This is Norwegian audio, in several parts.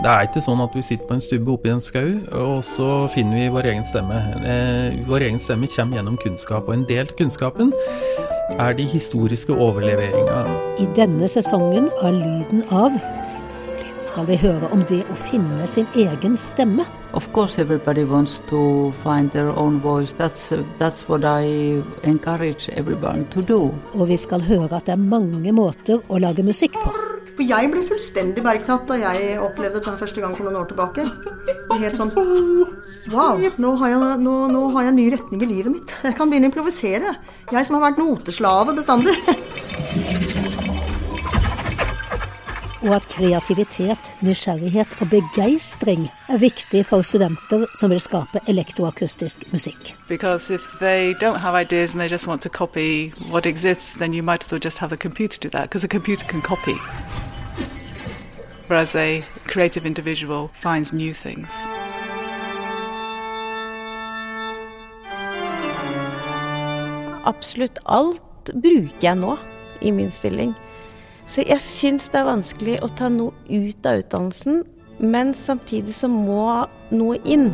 Det er ikke sånn at vi sitter på en stubbe oppe i en skau, og så finner vi vår egen stemme. Eh, vår egen stemme kommer gjennom kunnskap, og en del av kunnskapen er de historiske overleveringene. I denne sesongen av Lyden av skal vi høre om det å finne sin egen stemme. Of course, everybody wants to find their own voice. That's, that's what I encourage everyone to do. Og vi skal høre at det er mange måter å lage musikk på. For jeg ble fullstendig bergtatt da jeg opplevde det første gang for noen år tilbake. Helt sånn Wow, nå har, jeg, nå, nå har jeg en ny retning i livet mitt. Jeg kan begynne å improvisere. Jeg som har vært noteslave bestandig. Og at kreativitet, nysgjerrighet og begeistring er viktig for studenter som vil skape elektroakustisk musikk. Because if they don't have ideas and they just want to copy what exists, then you might as well just have the computer do that, because a computer can copy. Whereas a creative individual finds new things. Absolutt alt bruker jeg nå i min stilling. Så jeg syns det er vanskelig å ta noe ut av utdannelsen, men samtidig så må noe inn.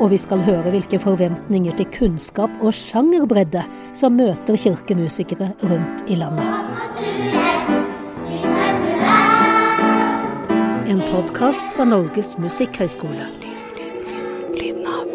Og vi skal høre hvilke forventninger til kunnskap og sjangerbredde som møter kirkemusikere rundt i landet. Podkast fra Norges musikkhøgskole. Lyden av.